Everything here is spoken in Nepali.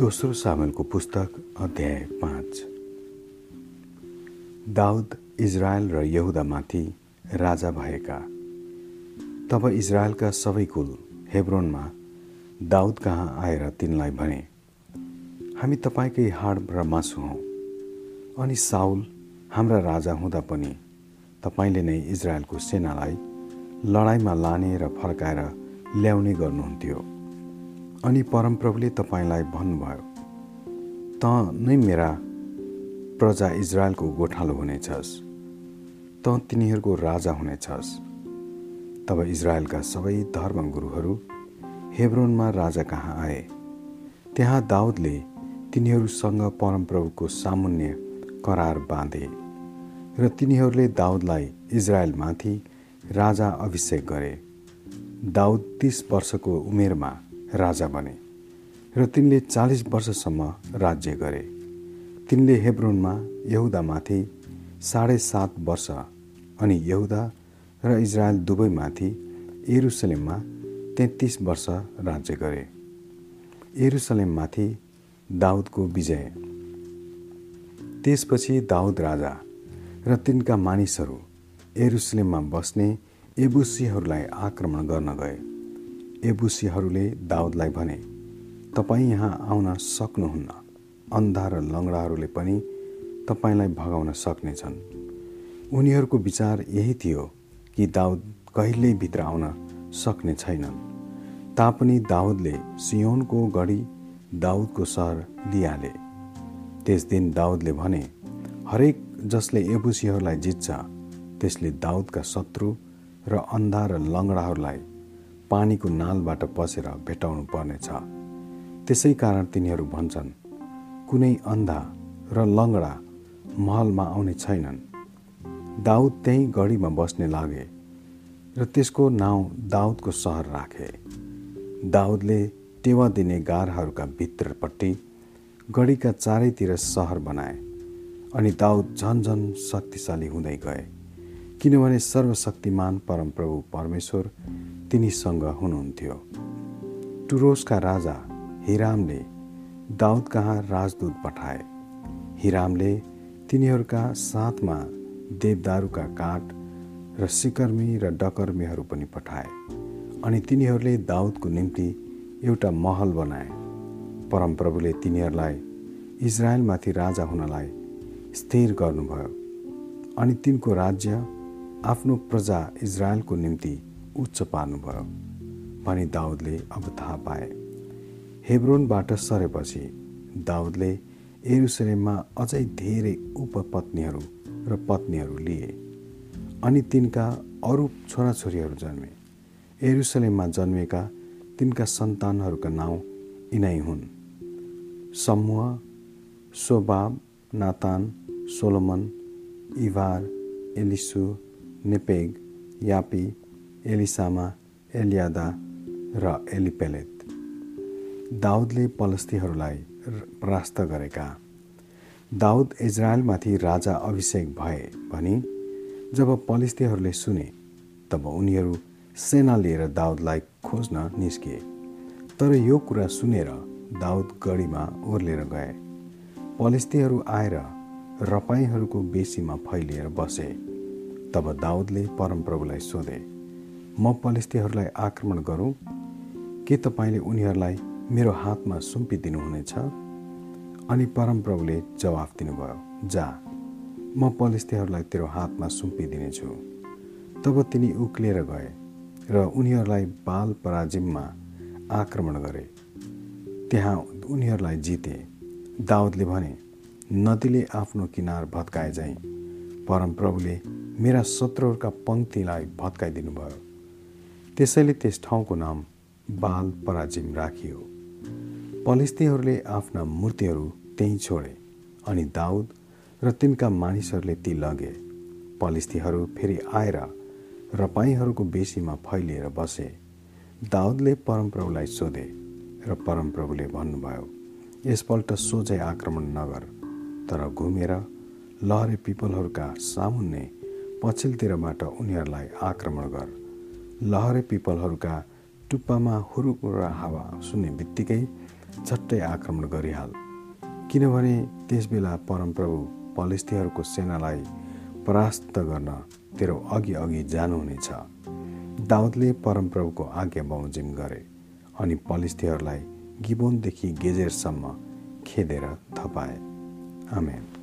दोस्रो सामेलको पुस्तक अध्याय पाँच। दाउद इजरायल र यहुदामाथि राजा भएका। तब इजरायलका सबै कुल हेब्रोनमा दाउद कहाँ आएर तिनलाई भने हामी तपाईँकै हाड र मासु हौँ। अनि साउल हाम्रा राजा हुँदा पनि तपाईँले नै इजरायलको सेनालाई लडाइँमा लाने र फर्काएर ल्याउने गर्नुहुन्थ्यो। अनि परमप्रभुले तपाईँलाई भन्नुभयो त नै मेरा प्रजा इजरायलको गोठालो हुनेछस् त तिनीहरूको राजा हुनेछस्। तब इजरायलका सबै धर्मगुरुहरू हेब्रोनमा राजा कहाँ आए? त्यहाँ दाउदले तिनीहरूसँग परमप्रभुको सामुन्य करार बाँधे र तिनीहरूले दाउदलाई इजरायलमाथि राजा अभिषेक गरे। दाउद तिस वर्षको उमेरमा राजा बने र तिनले चालिस वर्षसम्म राज्य गरे। तिनले हेब्रोनमा यहुदामाथि साढे सात वर्ष अनि यहुदा र इजरायल दुवैमाथि एरुसलेममा तेत्तिस वर्ष राज्य गरे। एरुसलेममाथि दाउदको विजय। त्यसपछि दाउद राजा र तिनका मानिसहरू एरुसलेममा बस्ने एबुसीहरूलाई आक्रमण गर्न गए। एबुसीहरूले दाउदलाई भने तपाईँ यहाँ आउन सक्नुहुन्न। अन्धा र लङ्गडाहरूले पनि तपाईँलाई भगाउन सक्नेछन्। उनीहरूको विचार यही थियो कि दाउद कहिल्यै भित्र आउन सक्ने छैनन्। तापनि दाउदले सियोनको गढी दाउदको सहर लिइहाले। त्यस दिन दाउदले भने हरेक जसले एबुसीहरूलाई जित्छ त्यसले दाउदका शत्रु र अन्धा र लङ्गडाहरूलाई पानीको नालबाट पसेर भेटाउनु पर्नेछ। त्यसै कारण तिनीहरू भन्छन् कुनै अन्धा र लङ्गडा महलमा आउने छैनन्। दाउद त्यही गढीमा बस्ने लागे र त्यसको नाउँ दाउदको सहर राखे। दाउदले टेवा दिने गारहरूका भित्रपट्टि गढीका चारैतिर सहर बनाए अनि दाउद झन झन शक्तिशाली हुँदै गए किनभने सर्वशक्तिमान परमप्रभु परमेश्वर तिनीसँग हुनुहुन्थ्यो। टुरोसका राजा हिरामले दाउद कहाँ राजदूत पठाए। हिरामले तिनीहरूका साथमा देवदारूका काठ र सिकर्मी र डकर्मीहरू पनि पठाए अनि तिनीहरूले दाउदको निम्ति एउटा महल बनाए। परमप्रभुले तिनीहरूलाई इजरायलमाथि राजा हुनलाई स्थिर गर्नुभयो अनि तिनको राज्य आफ्नो प्रजा इजरायलको निम्ति उच्च पार्नुभयो भनी दाउदले अब थाहा पाए। हेब्रोनबाट सरेपछि दाउदले एरुसलेममा अझै धेरै उपपत्नीहरू र पत्नीहरू लिए अनि तिनका अरू छोराछोरीहरू जन्मे। एरुसलेममा जन्मेका तिनका सन्तानहरूका नाउँ यिनै हुन्। समूह सोबाब नातान सोलोमन इभार एलिसु नेपेग यापी एलिसामा एलियादा र एलिपेलेत। दाउदले पलस्तीहरूलाई परास्त गरेका दाउद इजरायलमाथि राजा अभिषेक भए भनी जब पलिस्तीहरूले सुने तब उनीहरू सेना लिएर दाउदलाई खोज्न निस्किए। तर यो कुरा सुनेर दाउद गढीमा ओर्लेर गए। पलिस्तीहरू आएर रपाईहरूको बेसीमा फैलिएर बसे। तब दाउदले परमप्रभुलाई सोधे म पलिस्तीहरूलाई आक्रमण गरौँ। के तपाईँले उनीहरूलाई मेरो हातमा सुम्पिदिनुहुनेछ? अनि परमप्रभुले जवाफ दिनुभयो जा म पलिस्तीहरूलाई तेरो हातमा सुम्पिदिनेछु। तब तिनी उक्लिएर गए र उनीहरूलाई बाल पराजिममा आक्रमण गरे। त्यहाँ उनीहरूलाई जिते। दाउदले भने नदीले आफ्नो किनार भत्काए जाइ परमप्रभुले मेरा शत्रुहरूका पङ्क्तिलाई भत्काइदिनुभयो। त्यसैले त्यस ठाउँको नाम बाल पराजिम राखियो। पलिस्तीहरूले आफ्ना मूर्तिहरू त्यहीँ छोडे अनि दाउद र तिनका मानिसहरूले ती लगे। पलिस्तीहरू फेरि आएर रपाईहरूको बेसीमा फैलिएर बसे। दाउदले परमप्रभुलाई सोधे र परमप्रभुले भन्नुभयो यसपल्ट सोझै आक्रमण नगर तर घुमेर लहरे पिपलहरूका सामुन्ने पछिल्लोतिरबाट उनीहरूलाई आक्रमण गर। लहरे पिपलहरूका टुप्पामा हुरुकुरा हावा सुन्ने बित्तिकै झट्टै आक्रमण गरिहाल। किनभने त्यसबेला परमप्रभु पलिस्थीहरूको सेनालाई परास्त गर्न तेरो अघि अघि जानुहुनेछ। दाउदले परमप्रभुको आज्ञा बमोजिम गरे अनि पलिस्थीहरूलाई गिबोनदेखि गेजेरसम्म खेदेर थपाए। आमेन।